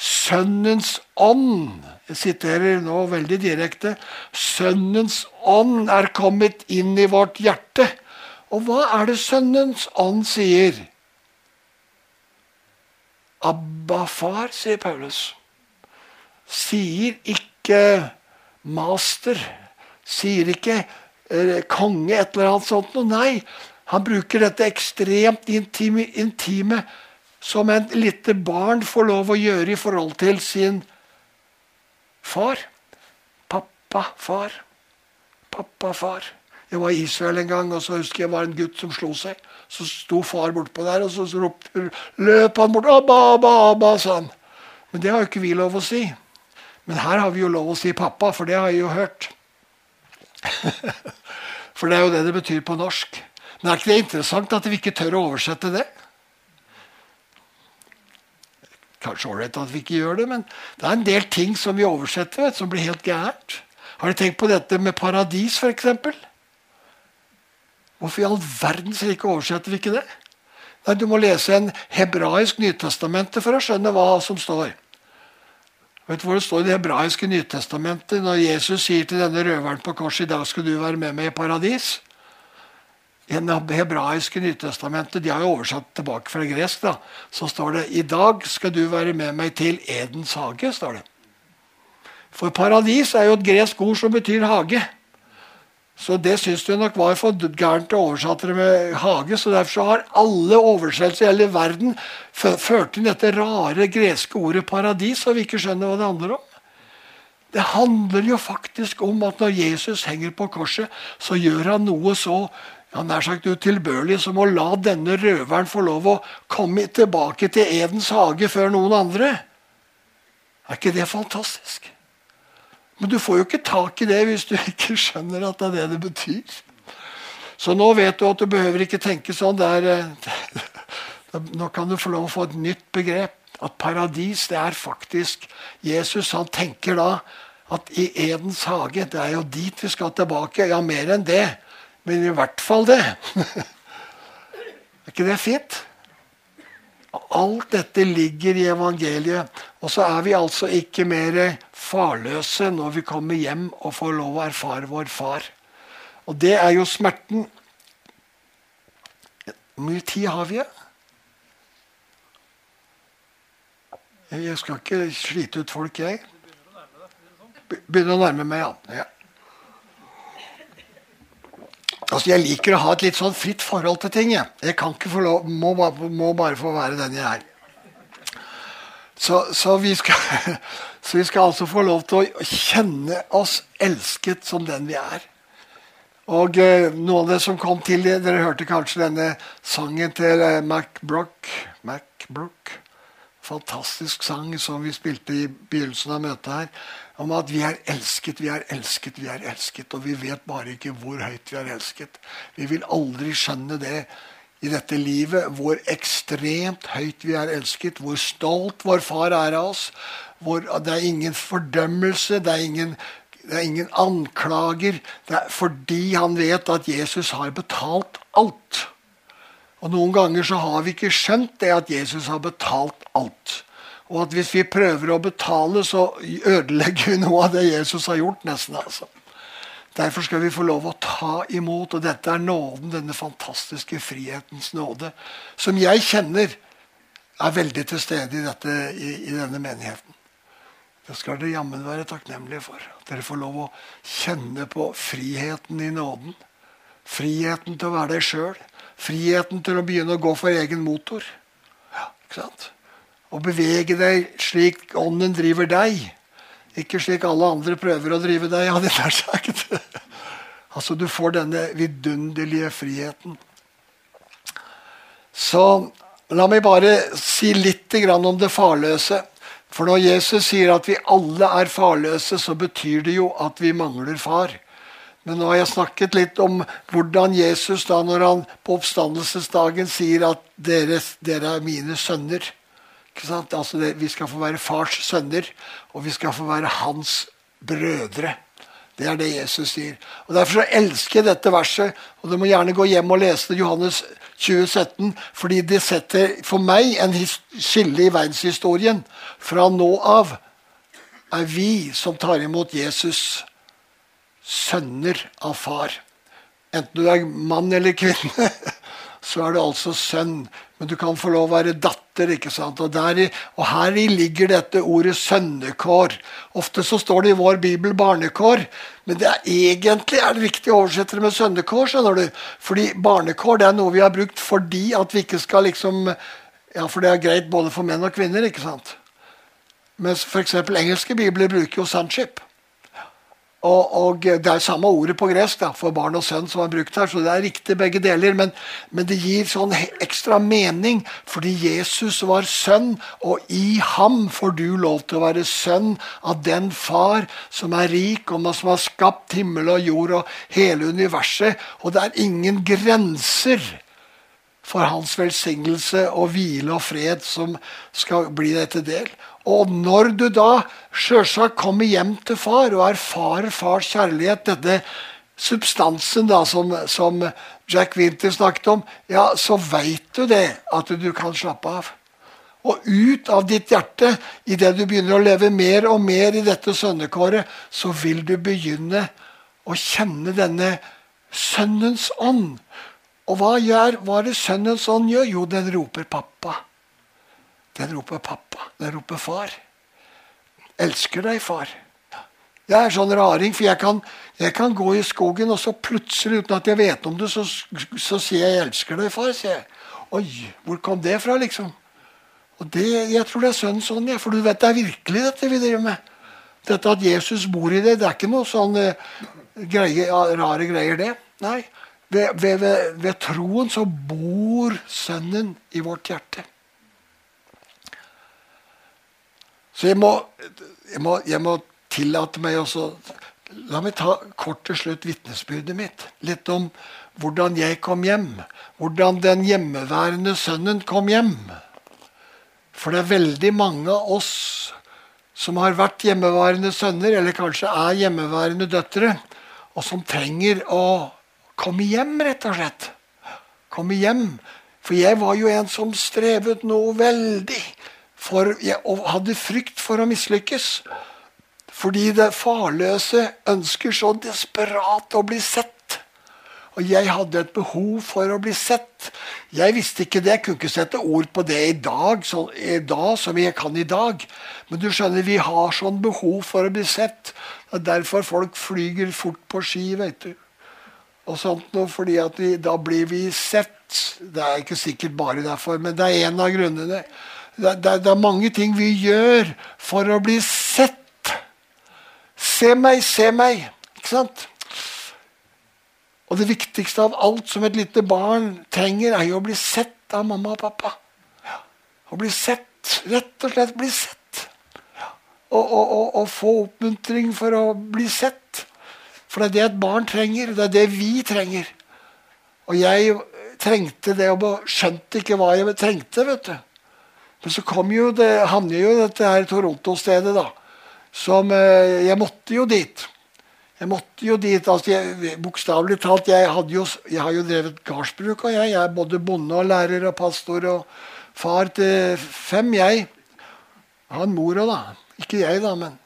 Sønnens ånd Jeg siterer nå veldig direkte. Sønnens ånd er kommet inn i vårt hjerte. Og hva er det Sønnens ånd sier? Abba, far, sier Paulus. Sier ikke master. Sier ikke eh, konge, et eller annet sånt noe. Nei, han bruker dette ekstremt intime, intime som et lite barn får lov å gjøre i forhold til sin far. Pappa, far. Pappa, far. Jeg var Israel en gang, og så husker jeg var en gutt som slo seg. Så sto far bortpå der, og så ropte, løp han bort. Abba, abba, abba, sa han. Men det har jo ikke vi lov å si. Men her har vi jo lov å si pappa, for det har jeg jo hørt. for det er jo det det betyr på norsk. Men er ikke det interessant at vi ikke tør å oversette det? Kanskje ålreit at vi ikke gjør det, men det er en del ting som vi oversetter, vet, som blir helt gærent. Har du tenkt på dette med paradis, f.eks.? Hvorfor i all verden ikke oversetter vi ikke det? Nei, Du må lese en hebraisk Nytestamentet for å skjønne hva som står. Vet du hvor det står i det hebraiske Nytestamentet når Jesus sier til denne røveren på korset i dag skal du være med meg i paradis? I det hebraiske Nytestamentet, de har jo oversatt tilbake fra gresk, da, så står det i dag skal du være med meg til Edens hage. står det. For paradis er jo et gresk ord som betyr hage. Så det syns du nok var for gærent å oversette det med hage. Så derfor har alle oversettelser i hele verden ført inn dette rare greske ordet paradis, og vi ikke skjønner hva det handler om. Det handler jo faktisk om at når Jesus henger på korset, så gjør han noe så ja, nær sagt utilbørlig som å la denne røveren få lov å komme tilbake til Edens hage før noen andre. Er ikke det fantastisk? Men du får jo ikke tak i det hvis du ikke skjønner at det er det det betyr. Så nå vet du at du behøver ikke tenke sånn. Der, eh, nå kan du få lov å få et nytt begrep. At paradis, det er faktisk Jesus. Han tenker da at i Edens hage, det er jo dit vi skal tilbake. Ja, mer enn det. Men i hvert fall det. Er ikke det fint? Alt dette ligger i evangeliet. Og så er vi altså ikke mer farløse når vi kommer hjem og får lov å erfare vår far. Og det er jo smerten. Hvor mye tid har vi? Jeg skal ikke slite ut folk, jeg. Begynner å nærme meg, ja. Altså, Jeg liker å ha et litt sånn fritt forhold til ting. Jeg, jeg kan ikke få lov, må, må bare få være den jeg er. Så, så, vi skal, så, vi skal, altså få lov til å kjenne oss elsket som den vi er. Og eh, noe av det som kom til Dere hørte kanskje denne sangen til eh, Mac Brook. Mac Brook. Fantastisk sang som vi spilte i begynnelsen av møtet her. Om at vi er elsket, vi er elsket, vi er elsket. Og vi vet bare ikke hvor høyt vi er elsket. Vi vil aldri skjønne det i dette livet, hvor ekstremt høyt vi er elsket, hvor stolt vår far er av oss. Hvor det er ingen fordømmelse, det er ingen, det er ingen anklager. Det er fordi han vet at Jesus har betalt alt. Og Noen ganger så har vi ikke skjønt det at Jesus har betalt alt. Og at hvis vi prøver å betale, så ødelegger vi noe av det Jesus har gjort. nesten altså. Derfor skal vi få lov å ta imot. Og dette er nåden, denne fantastiske frihetens nåde, som jeg kjenner er veldig til stede i, dette, i, i denne menigheten. Det skal dere jammen være takknemlige for. At dere får lov å kjenne på friheten i nåden. Friheten til å være deg sjøl. Friheten til å begynne å gå for egen motor. Ja, ikke sant? Å bevege deg slik ånden driver deg. Ikke slik alle andre prøver å drive deg. hadde jeg er sagt. altså, du får denne vidunderlige friheten. Så la meg bare si litt om det farløse. For når Jesus sier at vi alle er farløse, så betyr det jo at vi mangler far. Men nå har jeg snakket litt om hvordan Jesus, da når han på oppstandelsesdagen sier at dere, dere er mine sønner Altså det, vi skal få være fars sønner, og vi skal få være hans brødre. Det er det Jesus sier. Og Derfor så elsker jeg dette verset. og Du må gjerne gå hjem og lese det, Johannes 2017, fordi det setter for meg en skille i verdenshistorien. Fra nå av er vi som tar imot Jesus, sønner av far. Enten du er mann eller kvinne, så er du altså sønn. Men du kan få lov å være datter. ikke sant? Og, der, og her ligger dette ordet sønnekår. Ofte så står det i vår bibel barnekår, men det er, egentlig er det riktig å oversette det med sønnekår. skjønner du? Fordi barnekår det er noe vi har brukt fordi at vi ikke skal liksom Ja, for det er greit både for menn og kvinner. ikke sant? Mens f.eks. engelske bibler bruker jo sonship. Og, og, Det er samme ordet på gresk da, for barn og sønn som er brukt her, så det er riktig begge deler. Men, men, det gir sånn ekstra mening fordi Jesus var sønn, og i ham får du lov til å være sønn av den far som er rik, og som har skapt himmel og jord og hele universet. Og det er ingen grenser for hans velsignelse og hvile og fred som skal bli deg til del. Og når du da sjølsagt kommer hjem til far og erfarer fars kjærlighet, denne substansen da som, som Jack Winter snakket om, ja, så veit du det, at du kan slappe av. Og ut av ditt hjerte, idet du begynner å leve mer og mer i dette sønnekåret, så vil du begynne å kjenne denne sønnens ånd. Og hva gjør hva er det sønnens ånd gjør? Jo, den roper 'pappa'. Den roper pappa. Den roper far. Elsker deg, far. Jeg er sånn raring, for jeg kan, jeg kan, gå i skogen, og så plutselig, uten at jeg vet om det, så, så sier jeg 'jeg elsker deg, far'. sier jeg. Oi, hvor kom det fra, liksom? Og det, Jeg tror det er sønnen sånn, ja, for du vet det er virkelig dette vi driver med. Dette at Jesus bor i det, det er ikke noe sånn uh, greie, rare greier, det. Nei. Ved, ved, ved, ved troen så bor Sønnen i vårt hjerte. Så jeg må, jeg må, jeg må tillate meg også La meg ta kort til slutt vitnesbyrdet mitt. Litt om hvordan jeg kom hjem. Hvordan den hjemmeværende sønnen kom hjem. For det er veldig mange av oss som har vært hjemmeværende sønner, eller kanskje er hjemmeværende døtre, og som trenger å komme hjem, rett og slett. Komme hjem. For jeg var jo en som strevet noe veldig for, og hadde frykt for å mislykkes. Fordi det farløse ønsker så desperat å bli sett. Og jeg hadde et behov for å bli sett. Jeg visste ikke det, jeg kunne ikke sette ord på det i dag, så, i dag som jeg kan i dag. Men du skjønner, vi har sånn behov for å bli sett. Det er derfor folk flyger fort på ski. vet du. Og sånt noe, fordi at vi, Da blir vi sett. Det er ikke sikkert bare derfor, men det er en av grunnene. Det, det, det, er mange ting vi gjør for å bli sett. Se meg, se meg. Ikke sant? Og det viktigste av alt som et lite barn trenger, er jo å bli sett av mamma og pappa. Ja. Å bli sett. Rett og slett bli sett. Ja. Og, og, og, og, få oppmuntring for å bli sett. For det er det et barn trenger. Det er det vi trenger. Og jeg trengte det, og skjønte ikke hva jeg trengte. vet du. Men så kom jo det, havner jo dette her Toronto-stedet, da. Som eh, Jeg måtte jo dit. Jeg måtte jo dit. altså Bokstavelig talt, jeg, jo, jeg, har jo drevet gardsbruk, og jeg, jeg er både bonde og lærer og pastor og far til fem, jeg. En mor òg, da. Ikke jeg, da, men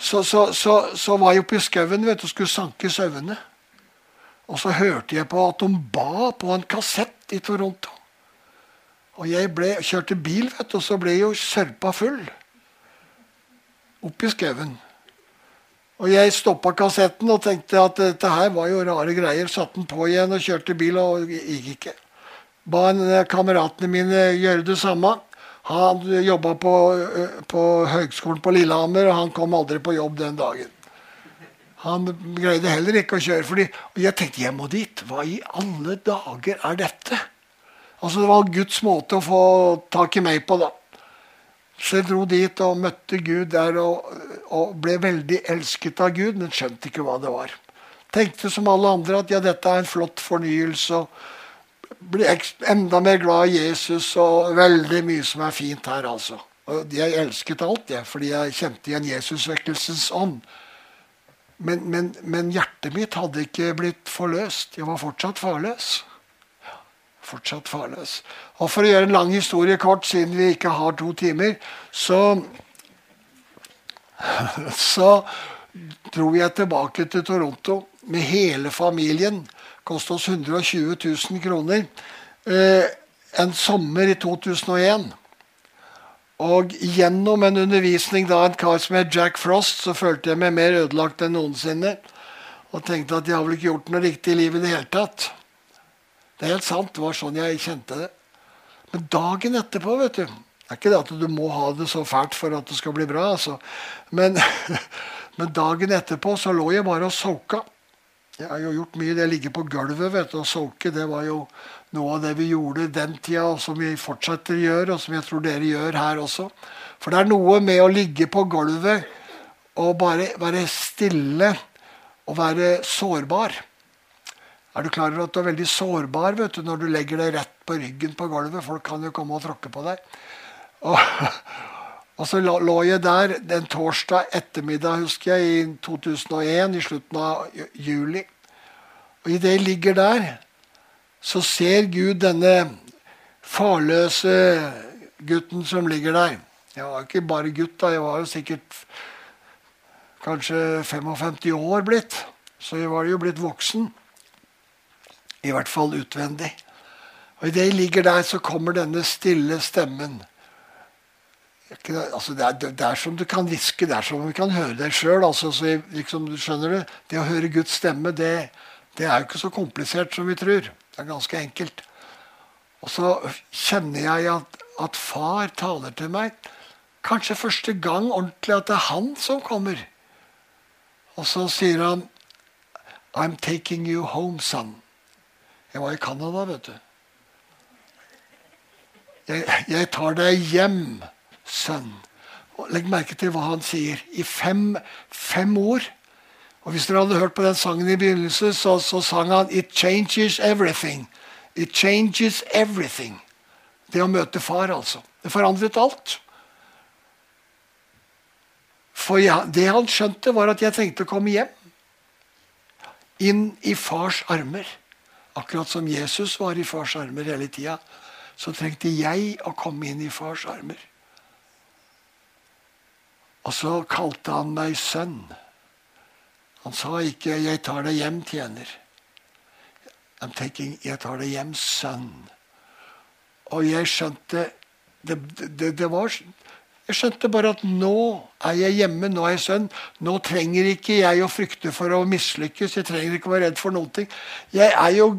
Så, så, så, så var jeg oppe i skauen og skulle sanke sauene. Og så hørte jeg på at de ba på en kassett i Toronto. Og jeg ble, kjørte bil, vet du, og så ble jeg jo sørpa full. Opp i skauen. Og jeg stoppa kassetten og tenkte at dette her var jo rare greier. Satte den på igjen og kjørte bil, og gikk ikke. Ba kameratene mine gjøre det samme. Han jobba på, på høgskolen på Lillehammer, og han kom aldri på jobb den dagen. Han greide heller ikke å kjøre. Fordi, og jeg tenkte jeg må dit. Hva i alle dager er dette? Altså Det var Guds måte å få tak i meg på, da. Så jeg dro dit og møtte Gud der og, og, ble veldig elsket av Gud, men skjønte ikke hva det var. Tenkte som alle andre at ja, dette er en flott fornyelse. og Ble enda mer glad i Jesus og veldig mye som er fint her, altså. Og jeg elsket alt, jeg, fordi jeg kjente igjen Jesusvekkelsens ånd. Men, men, men hjertet mitt hadde ikke blitt forløst. Jeg var fortsatt farløs fortsatt farløs. Og For å gjøre en lang historie kort, siden vi ikke har to timer, så Så dro jeg tilbake til Toronto med hele familien. Kostet oss 120 000 kroner. Eh, en sommer i 2001. Og gjennom en undervisning da en kar som het Jack Frost, så følte jeg meg mer ødelagt enn noensinne. Og tenkte at jeg har vel ikke gjort noe riktig i livet i det hele tatt. Det er helt sant. Det var sånn jeg kjente det. Men dagen etterpå vet du, Det er ikke det at du må ha det så fælt for at det skal bli bra. Altså. Men, Men dagen etterpå så lå jeg bare og soka. Jeg har jo gjort mye det ligge på gulvet vet du, og solke. Det var jo noe av det vi gjorde den tida, og som vi fortsetter å gjøre, og som jeg tror dere gjør her også. For det er noe med å ligge på gulvet og bare være stille og være sårbar. Er du klar over at du er veldig sårbar vet du, når du legger deg rett på ryggen på gulvet? Folk kan jo komme og tråkke på deg. Og, og så lå jeg der den torsdag ettermiddag husker jeg, i 2001, i slutten av juli. Og idet jeg ligger der, så ser Gud denne farløse gutten som ligger der. Jeg var ikke bare gutt, da. Jeg var jo sikkert kanskje 55 år blitt. Så jeg var jo blitt voksen. I hvert fall utvendig. Og Idet jeg ligger der, så kommer denne stille stemmen. Altså, det, er, det, er, som du kan hviske, det er som vi kan høre det sjøl. Altså, liksom, du? Det å høre Guds stemme, det, det, er jo ikke så komplisert som vi tror. Det er ganske enkelt. Og så kjenner jeg at, at far taler til meg. Kanskje første gang ordentlig at det er han som kommer. Og så sier han I'm taking you home, son. Jeg var i Canada, vet du. Jeg, jeg tar deg hjem, sønn. Og legg merke til hva han sier. I fem, fem ord. Og Hvis dere hadde hørt på den sangen i begynnelsen, så, så sang han 'It changes everything'. It changes everything. Det å møte far, altså. Det forandret alt. For jeg, det han skjønte, var at jeg trengte å komme hjem. Inn i fars armer. Akkurat som Jesus var i fars armer hele tida, så trengte jeg å komme inn i fars armer. Og så kalte han meg sønn. Han sa ikke 'Jeg tar deg hjem, tjener'. I'm taking, 'Jeg tar deg hjem, sønn'. Og jeg skjønte det, det, det, var jeg skjønte bare at nå er jeg hjemme, nå er jeg sønn. Nå trenger ikke jeg å frykte for å mislykkes. Jeg trenger ikke å være redd for noen ting. Jeg er jo,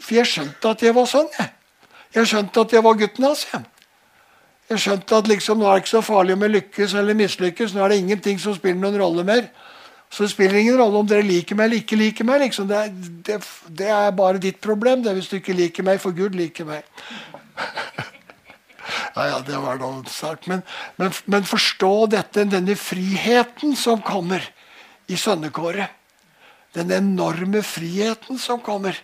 For jeg skjønte at jeg var sønn, Jeg, jeg skjønte at jeg var gutten hans. Jeg. Jeg skjønte at liksom, nå er det ikke så farlig om jeg lykkes eller mislykkes. Nå er det ingenting som spiller noen rolle mer. Så det spiller ingen rolle om dere liker meg eller ikke liker meg. Liksom. Det, det, det, er bare ditt problem det hvis du ikke liker meg, for Gud liker meg. Ja, ja, det var noe sagt. Men, men, men, forstå dette, denne friheten som kommer i sønnekåret. Den enorme friheten som kommer.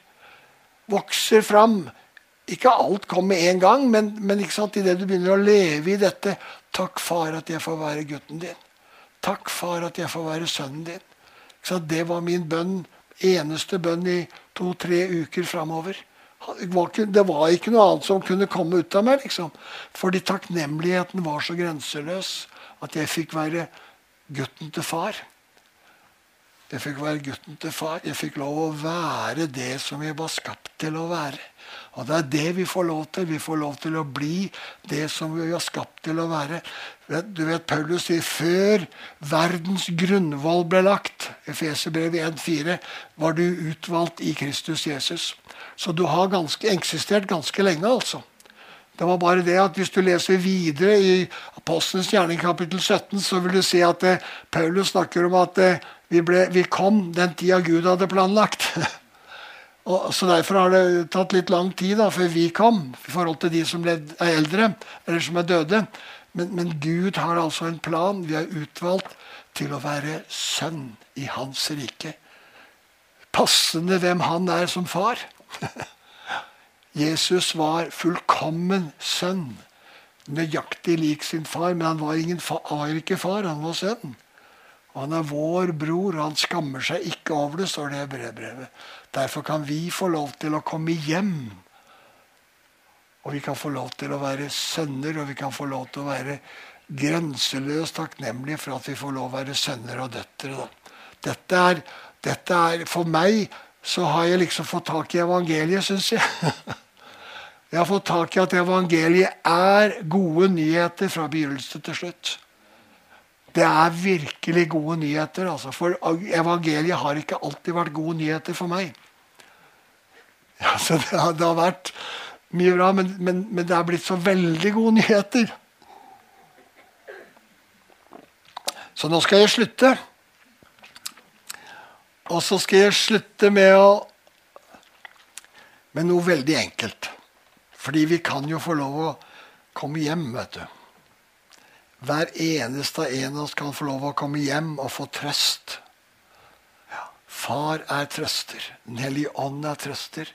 Vokser fram. Ikke alt kom med en gang, men, men idet du begynner å leve i dette Takk, far, at jeg får være gutten din. Takk, far, at jeg får være sønnen din. Det var min bønn, eneste bønn i to-tre uker framover. Det var ikke noe annet som kunne komme ut av meg. liksom. Fordi takknemligheten var så grenseløs at jeg fikk være gutten til far. Jeg fikk være gutten til far. Jeg fikk lov å være det som jeg var skapt til å være. Og det er det vi får lov til. Vi får lov til å bli det som vi var skapt til å være. Du vet, Paulus sier før verdens grunnvoll ble lagt, Efeserbrevet 1,4, var du utvalgt i Kristus Jesus. Så du har ganske, eksistert ganske lenge, altså. Det var bare det at Hvis du leser videre i Apostelens gjerning kapittel 17, så vil du se at eh, Paulus snakker om at eh, vi, ble, vi, kom den tida Gud hadde planlagt. Og, så Derfor har det tatt litt lang tid da, før vi kom, i forhold til de som er eldre, eller som er døde. Men, men Gud har altså en plan. Vi er utvalgt til å være sønn i Hans rike. Passende hvem han er som far. Jesus var fullkommen sønn. Nøyaktig lik sin far, men han var, ingen far, var ikke far, han var sønn. Han er vår bror, og han skammer seg ikke over det, står det i brevbrevet. Derfor kan vi få lov til å komme hjem. Og vi kan få lov til å være sønner, og vi kan få lov til å være grenseløst takknemlige for at vi får lov til å være sønner og døtre. Dette er, dette er for meg så har jeg liksom fått tak i evangeliet, syns jeg. Jeg har fått tak i at evangeliet er gode nyheter fra begynnelse til slutt. Det er virkelig gode nyheter. Altså. For evangeliet har ikke alltid vært gode nyheter for meg. Altså, det, har, det, har, vært mye bra, men, men, men det er blitt så veldig gode nyheter. Så nå skal jeg slutte. Og så skal jeg slutte med å med noe veldig enkelt. Fordi vi kan jo få lov å komme hjem, vet du. Hver eneste en av oss kan få lov å komme hjem og få trøst. Ja. Far er trøster. Den hellige ånd er trøster.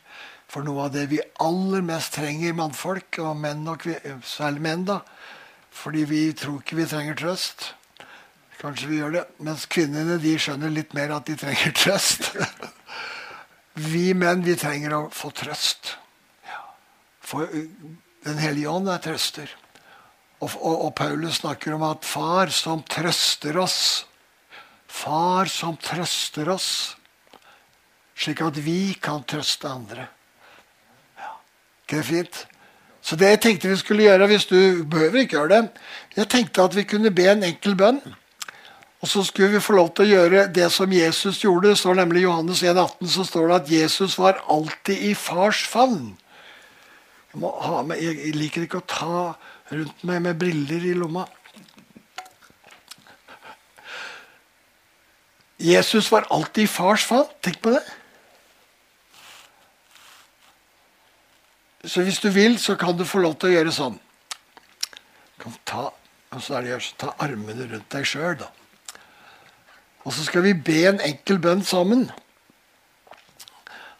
For noe av det vi aller mest trenger, mannfolk, og menn og særlig menn, da, fordi vi tror ikke vi trenger trøst. Kanskje vi gjør det. Mens kvinnene de skjønner litt mer at de trenger trøst. Vi menn, vi trenger å få trøst. For Den hellige ånd er trøster. Og, og, og, Paulus snakker om at far som trøster oss Far som trøster oss, slik at vi kan trøste andre. Ja. Det fint? Så det jeg tenkte vi skulle gjøre, hvis du behøver ikke gjøre det Jeg tenkte at vi kunne be en enkel bønn. Og så skulle vi få lov til å gjøre det som Jesus gjorde. Det står nemlig I Johannes 1, 18 så står det at Jesus var alltid i fars favn. Jeg, jeg, liker ikke å ta rundt meg med briller i lomma. Jesus var alltid i fars favn. Tenk på det. Så hvis du vil, så kan du få lov til å gjøre sånn. Du kan ta, og så er det, ta armene rundt deg sjøl, da. Og så skal vi be en enkel bønn sammen.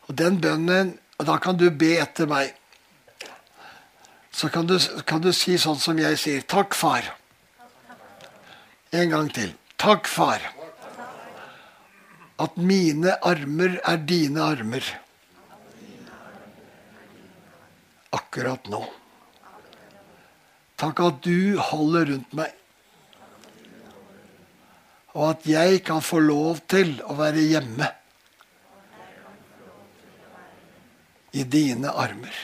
Og den bønnen og Da kan du be etter meg. Så kan du, kan du si sånn som jeg sier. Takk, far. En gang til. Takk, far. At mine armer er dine armer. Akkurat nå. Takk at du holder rundt meg og at jeg kan få lov til å være hjemme i dine armer.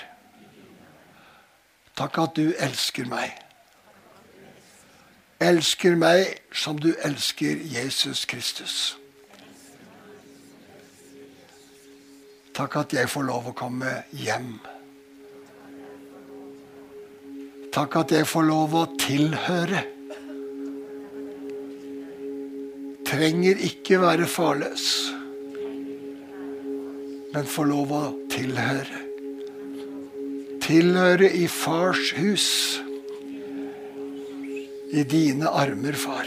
Takk at du elsker meg. Elsker meg som du elsker Jesus Kristus. Takk at jeg får lov å komme hjem. Takk at jeg får lov å tilhøre. trenger ikke være farløs, men får lov å tilhøre. Tilhøre i fars hus. I dine armer, far.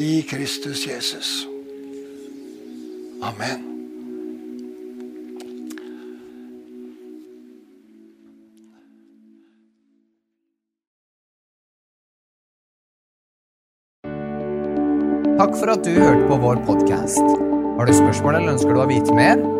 I Kristus Jesus. Amen. Takk for at du hørte på vår podkast. Har du spørsmål eller ønsker du å vite mer?